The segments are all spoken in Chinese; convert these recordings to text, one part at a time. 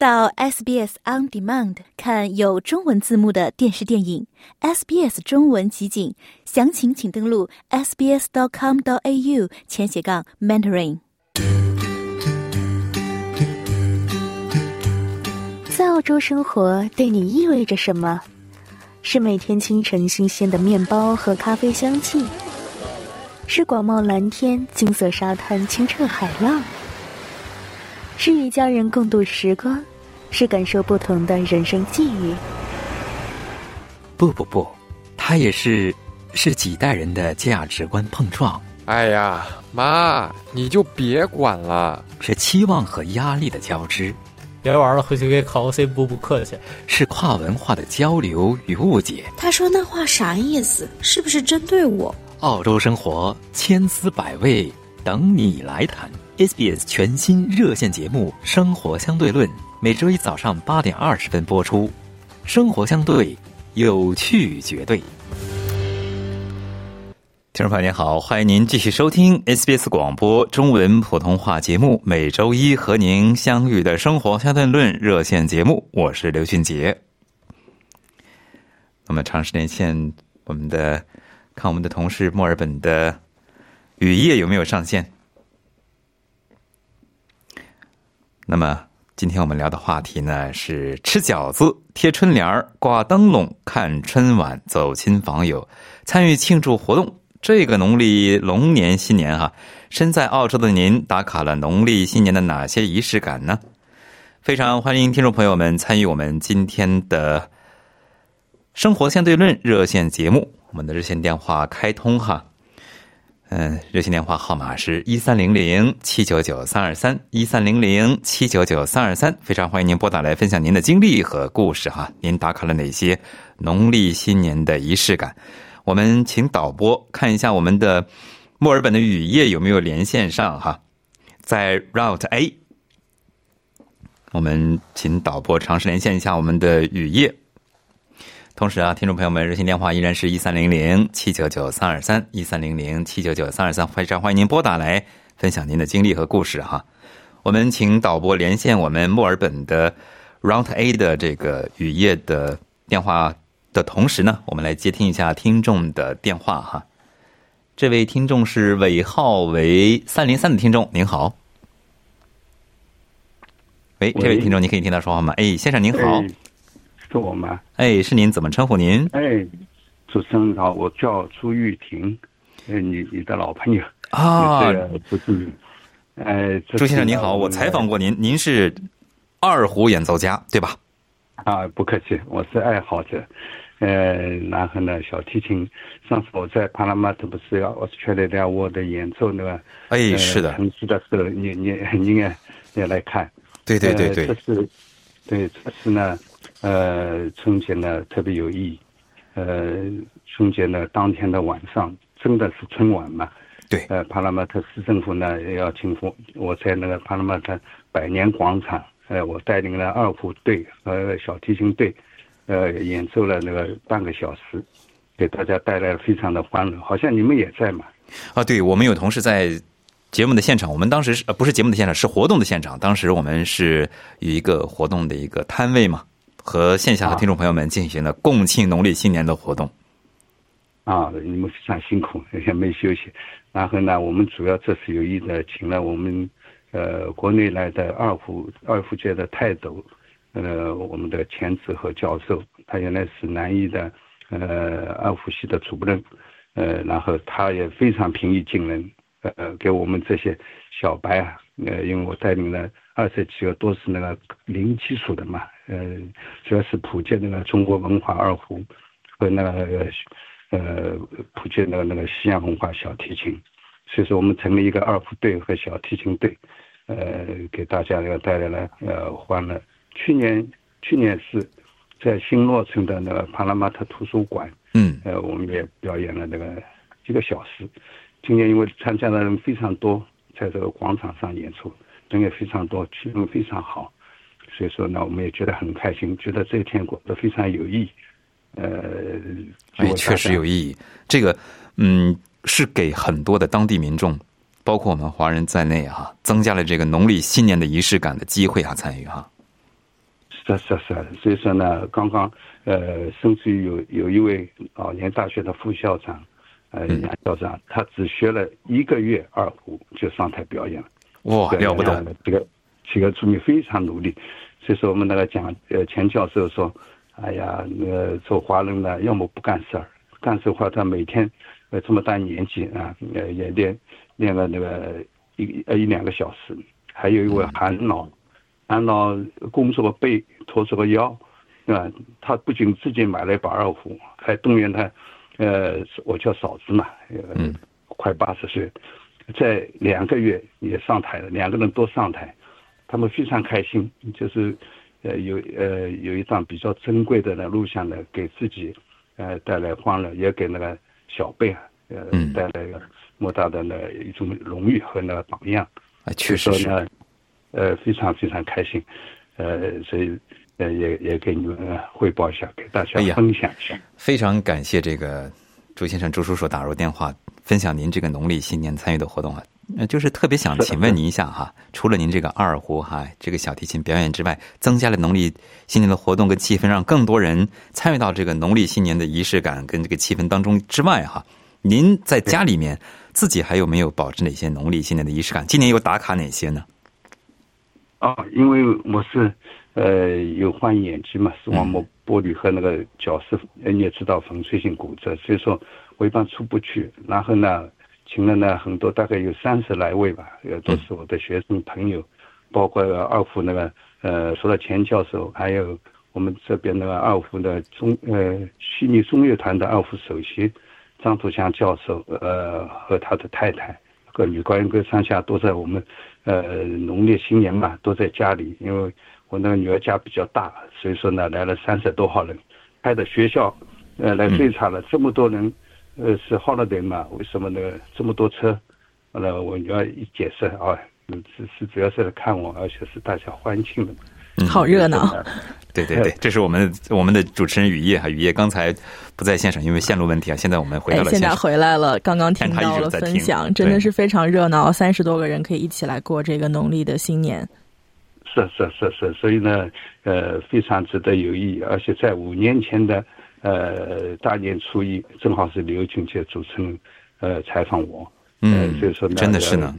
到 SBS On Demand 看有中文字幕的电视电影，SBS 中文集锦，详情请登录 sbs.com.au 前斜杠 mentoring。在澳洲生活对你意味着什么？是每天清晨新鲜的面包和咖啡香气，是广袤蓝天、金色沙滩、清澈海浪，是与家人共度时光，是感受不同的人生际遇。不不不，它也是是几代人的价值观碰撞。哎呀，妈，你就别管了，是期望和压力的交织。别玩了，回去给考个 C 不不客气。是跨文化的交流与误解。他说那话啥意思？是不是针对我？澳洲生活千丝百味，等你来谈。SBS 全新热线节目《生活相对论》，每周一早上八点二十分播出。生活相对，有趣绝对。听众朋友您好，欢迎您继续收听 SBS 广播中文普通话节目，每周一和您相遇的生活相对论热线节目，我是刘俊杰。那么长时连线，我们的看我们的同事墨尔本的雨夜有没有上线？那么今天我们聊的话题呢是吃饺子、贴春联挂灯笼、看春晚、走亲访友、参与庆祝活动。这个农历龙年新年哈，身在澳洲的您打卡了农历新年的哪些仪式感呢？非常欢迎听众朋友们参与我们今天的生活相对论热线节目。我们的热线电话开通哈，嗯，热线电话号码是一三零零七九九三二三一三零零七九九三二三。非常欢迎您拨打来分享您的经历和故事哈。您打卡了哪些农历新年的仪式感？我们请导播看一下我们的墨尔本的雨夜有没有连线上哈，在 Route A，我们请导播尝试连线一下我们的雨夜。同时啊，听众朋友们，热线电话依然是一三零零七九九三二三一三零零七九九三二三，非常欢迎您拨打来分享您的经历和故事哈。我们请导播连线我们墨尔本的 Round A 的这个雨夜的电话。的同时呢，我们来接听一下听众的电话哈。这位听众是尾号为三零三的听众，您好。喂，这位听众，您可以听他说话吗？哎，先生您好，是我吗？哎，是您，怎么称呼您？哎，主持人好，我叫朱玉婷，哎，你你的老朋友。啊，朱是，哎，朱先生您好，我采访过您，您是二胡演奏家对吧？啊，不客气，我是爱好者。呃，然后呢，小提琴，上次我在帕拉马特不是要我是确定要我的演奏那个，哎，是的，城市的时候，你你你也也来看，对对对对，这是，对，这是呢，呃，春节呢特别有意义，呃，春节呢当天的晚上真的是春晚嘛，对，呃，帕拉马特市政府呢要庆祝，我在那个帕拉马特百年广场，呃，我带领了二胡队和小提琴队。呃，演奏了那个半个小时，给大家带来了非常的欢乐。好像你们也在嘛？啊，对，我们有同事在节目的现场。我们当时是呃不是节目的现场，是活动的现场。当时我们是有一个活动的一个摊位嘛，和线下的听众朋友们进行了共庆农历新年的活动。啊，你们非常辛苦，也没休息。然后呢，我们主要这次有意的请了我们呃国内来的二胡二胡界的泰斗。呃，我们的前子和教授，他原来是南艺的，呃，二胡系的主任，呃，然后他也非常平易近人，呃，给我们这些小白啊，呃，因为我带领了二十几个都是那个零基础的嘛，呃，主要是普及那个中国文化二胡和那个呃普及那个那个西洋文化小提琴，所以说我们成立一个二胡队和小提琴队，呃，给大家要带来了呃欢乐。去年，去年是在新落村的那个帕拉马特图书馆，嗯，呃，我们也表演了那个一个小时。今年因为参加的人非常多，在这个广场上演出，人也非常多，气氛非常好，所以说呢，我们也觉得很开心，觉得这一天过得非常有意义。呃，哎，确实有意义。这个，嗯，是给很多的当地民众，包括我们华人在内哈，增加了这个农历新年的仪式感的机会啊，参与哈。是是是，所以说呢，刚刚呃，甚至于有有一位老年大学的副校长，呃，杨校长，他只学了一个月二胡就上台表演了，哇，了不得！这个这个村民非常努力。所以说我们那个讲呃钱教授说，哎呀，那个做华人呢，要么不干事儿，干事的话他每天呃这么大年纪啊，呃也练练了那个一呃一两个小时。还有一位韩老。韩老弓着个背，驼着个腰，对吧？他不仅自己买了一把二胡，还动员他，呃，我叫嫂子嘛，呃，快八十岁，在两个月也上台了，两个人都上台，他们非常开心，就是呃有呃有一张比较珍贵的那录像呢，给自己呃带来欢乐，也给那个小辈啊呃带来莫大的那一种荣誉和那个榜样。啊，确实是。呃，非常非常开心，呃，所以呃，也也给你们汇报一下，给大家分享一下。非常感谢这个朱先生、朱叔叔打入电话，分享您这个农历新年参与的活动啊。呃，就是特别想请问您一下哈，除了您这个二胡哈，这个小提琴表演之外，增加了农历新年的活动跟气氛，让更多人参与到这个农历新年的仪式感跟这个气氛当中之外哈，您在家里面自己还有没有保持哪些农历新年的仪式感？今年有打卡哪些呢？啊，因为我是，呃，有换眼睛嘛，视网膜玻璃和那个脚是，你也知道粉碎性骨折，所以说我一般出不去。然后呢，请了呢很多，大概有三十来位吧，呃，都是我的学生朋友，包括二胡那个，呃，除了钱教授，还有我们这边那个二胡的中，呃，悉尼中乐团的二胡首席张土祥教授，呃，和他的太太，和女高音歌上下都在我们。呃，农历新年嘛，都在家里，因为我那个女儿家比较大，所以说呢，来了三十多号人，开的学校，呃，来最差了，这么多人，呃，是 holiday 嘛？为什么呢？这么多车？完了，我女儿一解释啊，是是主要是来看我，而且是大家欢庆的。好热闹，对对 对，这是我们我们的主持人雨夜哈，雨夜刚才不在现场，因为线路问题啊。现在我们回到了现在回来了，刚刚听到了分享，真的是非常热闹，三十多个人可以一起来过这个农历的新年。是是是是，所以呢，呃，非常值得有意义，而且在五年前的呃大年初一，正好是刘俊杰主持人呃采访我，嗯，所以说真的是呢，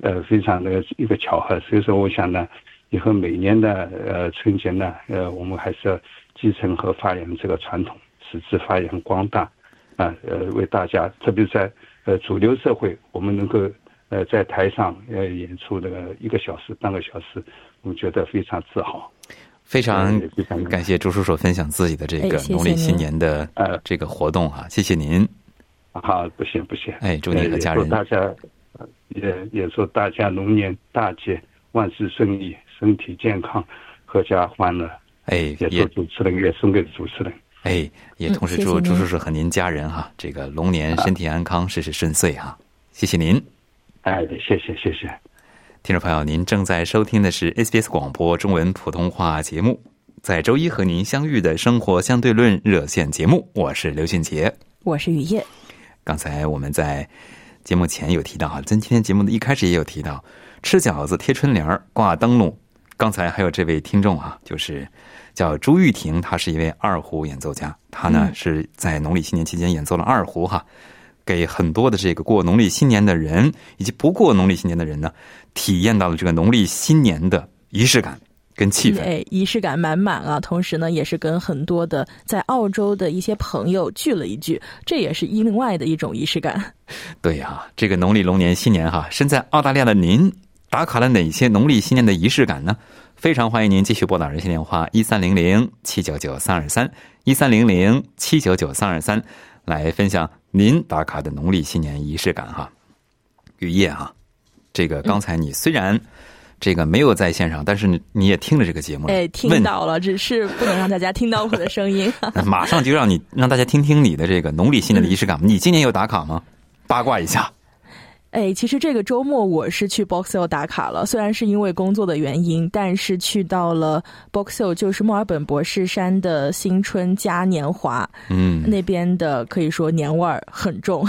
呃，非常的一个巧合，所以说我想呢。以后每年的呃春节呢，呃，我们还是要继承和发扬这个传统，使之发扬光大，啊，呃，为大家，特别在呃主流社会，我们能够呃在台上呃演出那个一个小时、半个小时，我们觉得非常自豪。非常感谢朱叔叔分享自己的这个农历新年的呃这个活动啊，谢谢您。好，不谢不谢。哎，祝您和家人。大家也也祝大家龙年大吉，万事顺意。身体健康，阖家欢乐。哎，也祝主持人，也送给主持人。哎，也同时祝朱叔叔和您家人哈，这个龙年身体安康，事事顺遂哈。谢谢您。哎，谢谢谢谢。听众朋友，您正在收听的是 SBS 广播中文普通话节目，在周一和您相遇的生活相对论热线节目，我是刘俊杰，我是雨夜。刚才我们在节目前有提到哈，咱今天节目的一开始也有提到，吃饺子、贴春联、挂灯笼。刚才还有这位听众啊，就是叫朱玉婷，她是一位二胡演奏家。她呢是在农历新年期间演奏了二胡哈，给很多的这个过农历新年的人以及不过农历新年的人呢，体验到了这个农历新年的仪式感跟气氛。哎，仪式感满满啊！同时呢，也是跟很多的在澳洲的一些朋友聚了一聚，这也是另外的一种仪式感。对呀，这个农历龙年新年哈，身在澳大利亚的您。打卡了哪些农历新年的仪式感呢？非常欢迎您继续拨打热线电话一三零零七九九三二三一三零零七九九三二三，来分享您打卡的农历新年仪式感哈。雨夜哈，这个刚才你虽然这个没有在线上，但是你也听了这个节目，哎，听到了，只是不能让大家听到我的声音。马上就让你让大家听听你的这个农历新年的仪式感。你今年有打卡吗？八卦一下。哎，其实这个周末我是去 Boxhill 打卡了，虽然是因为工作的原因，但是去到了 Boxhill，就是墨尔本博士山的新春嘉年华，嗯，那边的可以说年味儿很重，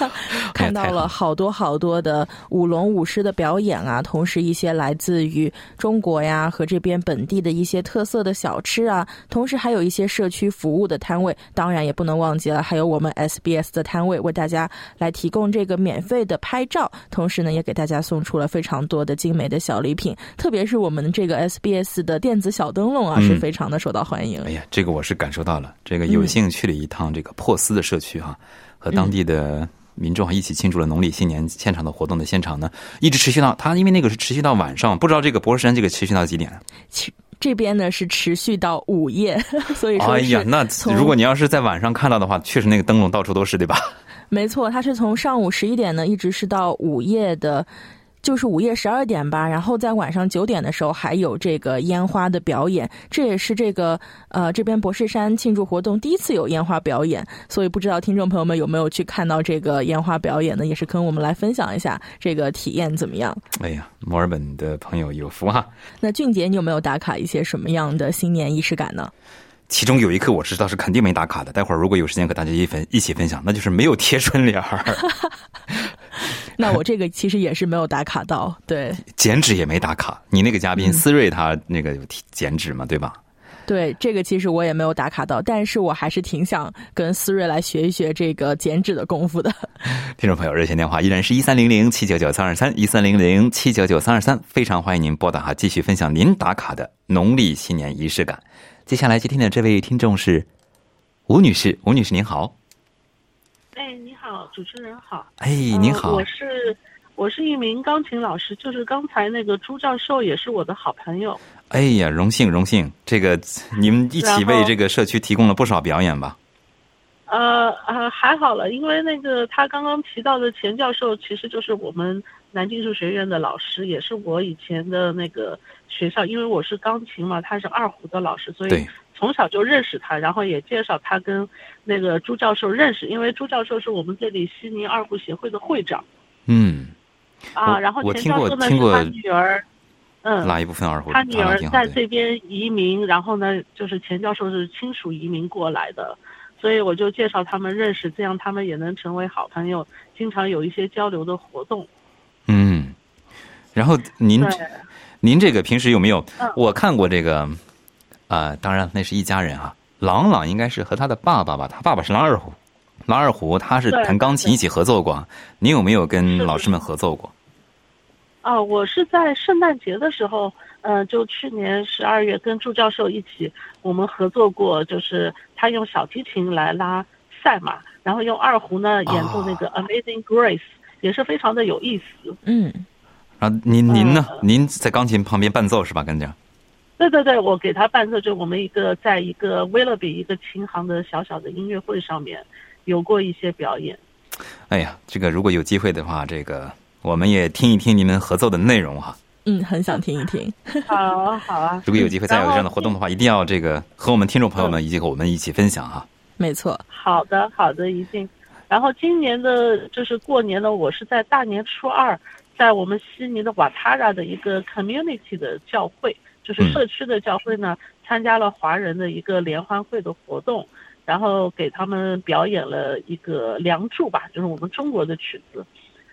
看到了好多好多的舞龙舞狮的表演啊，同时一些来自于中国呀和这边本地的一些特色的小吃啊，同时还有一些社区服务的摊位，当然也不能忘记了，还有我们 SBS 的摊位，为大家来提供这个免费的拍。照，同时呢，也给大家送出了非常多的精美的小礼品，特别是我们这个 SBS 的电子小灯笼啊，是非常的受到欢迎。哎呀，这个我是感受到了，这个有幸去了一趟这个珀斯的社区哈，和当地的民众一起庆祝了农历新年现场的活动的现场呢，一直持续到他，因为那个是持续到晚上，不知道这个博士山这个持续到几点？其这边呢是持续到午夜，所以说，哎呀，那如果你要是在晚上看到的话，确实那个灯笼到处都是，对吧？没错，它是从上午十一点呢，一直是到午夜的，就是午夜十二点吧。然后在晚上九点的时候还有这个烟花的表演，这也是这个呃这边博士山庆祝活动第一次有烟花表演。所以不知道听众朋友们有没有去看到这个烟花表演呢？也是跟我们来分享一下这个体验怎么样？哎呀，墨尔本的朋友有福哈。那俊杰，你有没有打卡一些什么样的新年仪式感呢？其中有一刻我知道是肯定没打卡的，待会儿如果有时间和大家一分一起分享，那就是没有贴春联儿。那我这个其实也是没有打卡到，对，剪纸也没打卡。你那个嘉宾思睿他那个有剪纸嘛，对吧？对，这个其实我也没有打卡到，但是我还是挺想跟思睿来学一学这个剪纸的功夫的。听众朋友，热线电话依然是一三零零七九九三二三一三零零七九九三二三，非常欢迎您拨打哈，继续分享您打卡的农历新年仪式感。接下来接听的这位听众是吴女士，吴女士您好。哎，你好，主持人好。哎，您好，我是我是一名钢琴老师，就是刚才那个朱教授也是我的好朋友。哎呀，荣幸荣幸，这个你们一起为这个社区提供了不少表演吧？呃呃，还好了，因为那个他刚刚提到的钱教授，其实就是我们南京艺术学院的老师，也是我以前的那个。学校，因为我是钢琴嘛，他是二胡的老师，所以从小就认识他，然后也介绍他跟那个朱教授认识，因为朱教授是我们这里悉尼二胡协会的会长。嗯。啊，然后钱教授呢是他女儿，嗯，拉一部分二胡？他女儿在这边移民，然后呢，就是钱教授是亲属移民过来的，所以我就介绍他们认识，这样他们也能成为好朋友，经常有一些交流的活动。嗯，然后您。您这个平时有没有？我看过这个，啊，当然那是一家人啊。朗朗应该是和他的爸爸吧，他爸爸是拉二胡，拉二胡他是弹钢琴一起合作过。您有没有跟老师们合作过？哦，我是在圣诞节的时候，嗯，就去年十二月跟朱教授一起，我们合作过，就是他用小提琴来拉赛马，然后用二胡呢演奏那个 Amazing Grace，也是非常的有意思。嗯。啊，您您呢？您在钢琴旁边伴奏是吧？跟着。对对对，我给他伴奏，就我们一个在一个威勒比一个琴行的小小的音乐会上面，有过一些表演。哎呀，这个如果有机会的话，这个我们也听一听你们合奏的内容哈。嗯，很想听一听。好啊，好啊。如果有机会再有这样的活动的话，一定要这个和我们听众朋友们以及和我们一起分享哈。没错。好的，好的，一定。然后今年的就是过年呢，我是在大年初二。在我们悉尼的瓦塔拉的一个 community 的教会，就是社区的教会呢，参加了华人的一个联欢会的活动，然后给他们表演了一个《梁祝》吧，就是我们中国的曲子，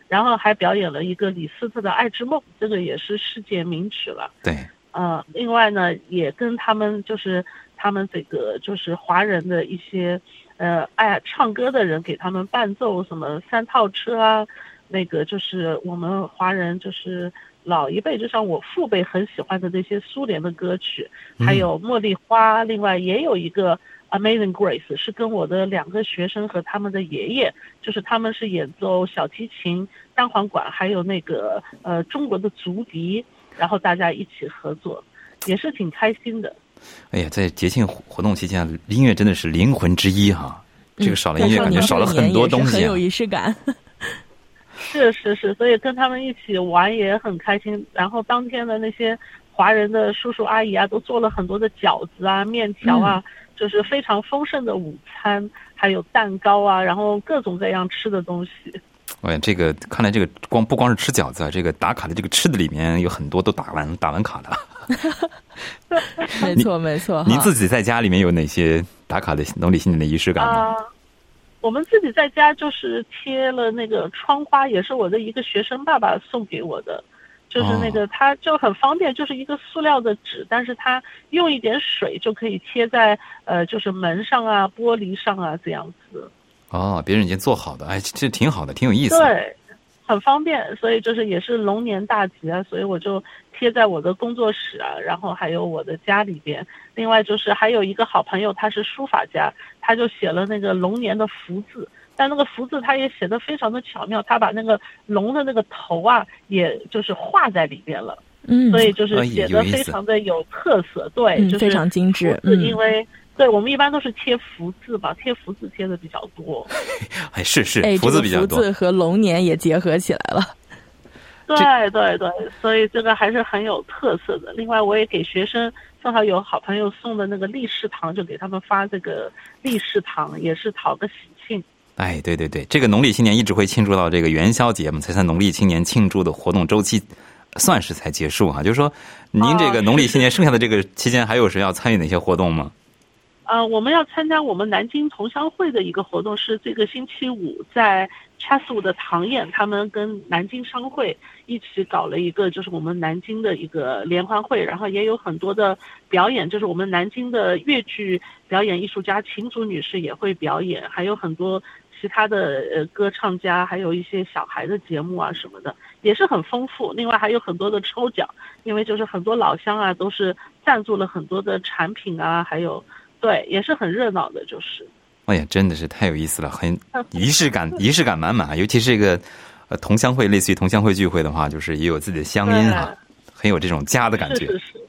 然后还表演了一个李斯特的《爱之梦》，这个也是世界名曲了。对。呃，另外呢，也跟他们就是他们这个就是华人的一些呃爱唱歌的人给他们伴奏什么三套车啊。那个就是我们华人，就是老一辈，就像我父辈很喜欢的那些苏联的歌曲，还有《茉莉花》，另外也有一个《Amazing Grace》，是跟我的两个学生和他们的爷爷，就是他们是演奏小提琴、单簧管，还有那个呃中国的竹笛，然后大家一起合作，也是挺开心的。哎呀，在节庆活动期间，音乐真的是灵魂之一哈，这个少了音乐，感觉少了很多东西，很有仪式感。是是是，所以跟他们一起玩也很开心。然后当天的那些华人的叔叔阿姨啊，都做了很多的饺子啊、面条啊，就是非常丰盛的午餐，还有蛋糕啊，然后各种各样吃的东西。哎，这个看来这个光不光是吃饺子啊，这个打卡的这个吃的里面有很多都打完打完卡的。没错没错。您自己在家里面有哪些打卡的农历新年的仪式感啊？我们自己在家就是贴了那个窗花，也是我的一个学生爸爸送给我的，就是那个它就很方便，就是一个塑料的纸，但是它用一点水就可以贴在呃就是门上啊、玻璃上啊这样子。哦，别人已经做好的，哎，这挺好的，挺有意思。对，很方便，所以就是也是龙年大吉啊，所以我就贴在我的工作室啊，然后还有我的家里边。另外就是还有一个好朋友，他是书法家，他就写了那个龙年的福字，但那个福字他也写的非常的巧妙，他把那个龙的那个头啊，也就是画在里边了。嗯，所以就是写的非常的有特色，对，就是非常精致。嗯，因为。对我们一般都是贴福字吧，贴福字贴的比较多。哎，是是，福字比较多。福字和龙年也结合起来了。对对对，所以这个还是很有特色的。另外，我也给学生正好有好朋友送的那个立誓糖，就给他们发这个立誓糖，也是讨个喜庆。哎，对对对，这个农历新年一直会庆祝到这个元宵节嘛，才算农历新年庆祝的活动周期算是才结束哈。就是说，您这个农历新年剩下的这个期间，还有谁要参与哪些活动吗？呃，我们要参加我们南京同乡会的一个活动，是这个星期五在 Chasew 的唐宴，他们跟南京商会一起搞了一个，就是我们南京的一个联欢会，然后也有很多的表演，就是我们南京的越剧表演艺术家秦祖女士也会表演，还有很多其他的呃歌唱家，还有一些小孩的节目啊什么的，也是很丰富。另外还有很多的抽奖，因为就是很多老乡啊都是赞助了很多的产品啊，还有。对，也是很热闹的，就是。哎呀，真的是太有意思了，很仪式感，仪式感满满啊。尤其是一个呃同乡会，类似于同乡会聚会的话，就是也有自己的乡音啊，很有这种家的感觉。是是是。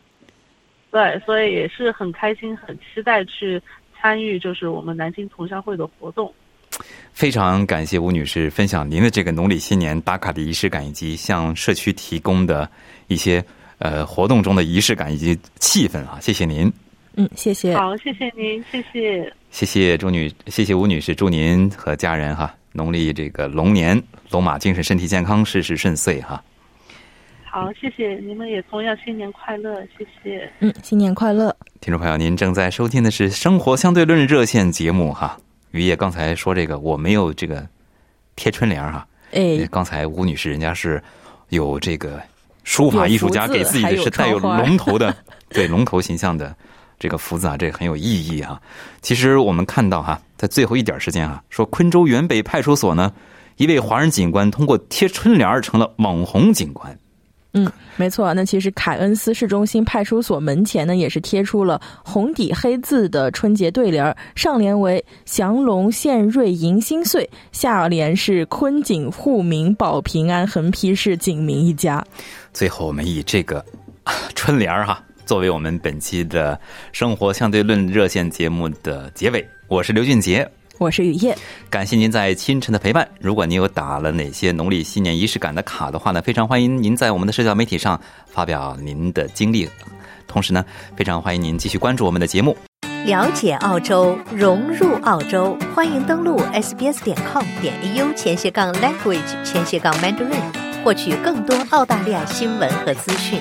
对，所以也是很开心，很期待去参与，就是我们南京同乡会的活动。非常感谢吴女士分享您的这个农历新年打卡的仪式感，以及向社区提供的一些呃活动中的仪式感以及气氛啊，谢谢您。嗯，谢谢。好，谢谢您，谢谢。谢谢朱女，谢谢吴女士，祝您和家人哈，农历这个龙年龙马精神，身体健康，事事顺遂哈。好，谢谢你们，也同样新年快乐，谢谢。嗯，新年快乐。听众朋友，您正在收听的是《生活相对论》热线节目哈。于叶刚才说这个，我没有这个贴春联哈。哎，刚才吴女士人家是有这个书法艺术家给自己的是带有龙头的，对龙头形象的。这个福字啊，这很有意义啊。其实我们看到哈，在最后一点时间啊，说昆州原北派出所呢，一位华人警官通过贴春联成了网红警官。嗯，没错。那其实凯恩斯市中心派出所门前呢，也是贴出了红底黑字的春节对联，上联为“祥龙献瑞迎新岁”，下联是“坤警护民保平安，横批是警民一家”。最后，我们以这个 春联哈。作为我们本期的生活相对论热线节目的结尾，我是刘俊杰，我是雨夜，感谢您在清晨的陪伴。如果您有打了哪些农历新年仪式感的卡的话呢，非常欢迎您在我们的社交媒体上发表您的经历。同时呢，非常欢迎您继续关注我们的节目，了解澳洲，融入澳洲，欢迎登录 sbs 点 com 点 au 前斜杠 language 前斜杠 mandarin，获取更多澳大利亚新闻和资讯。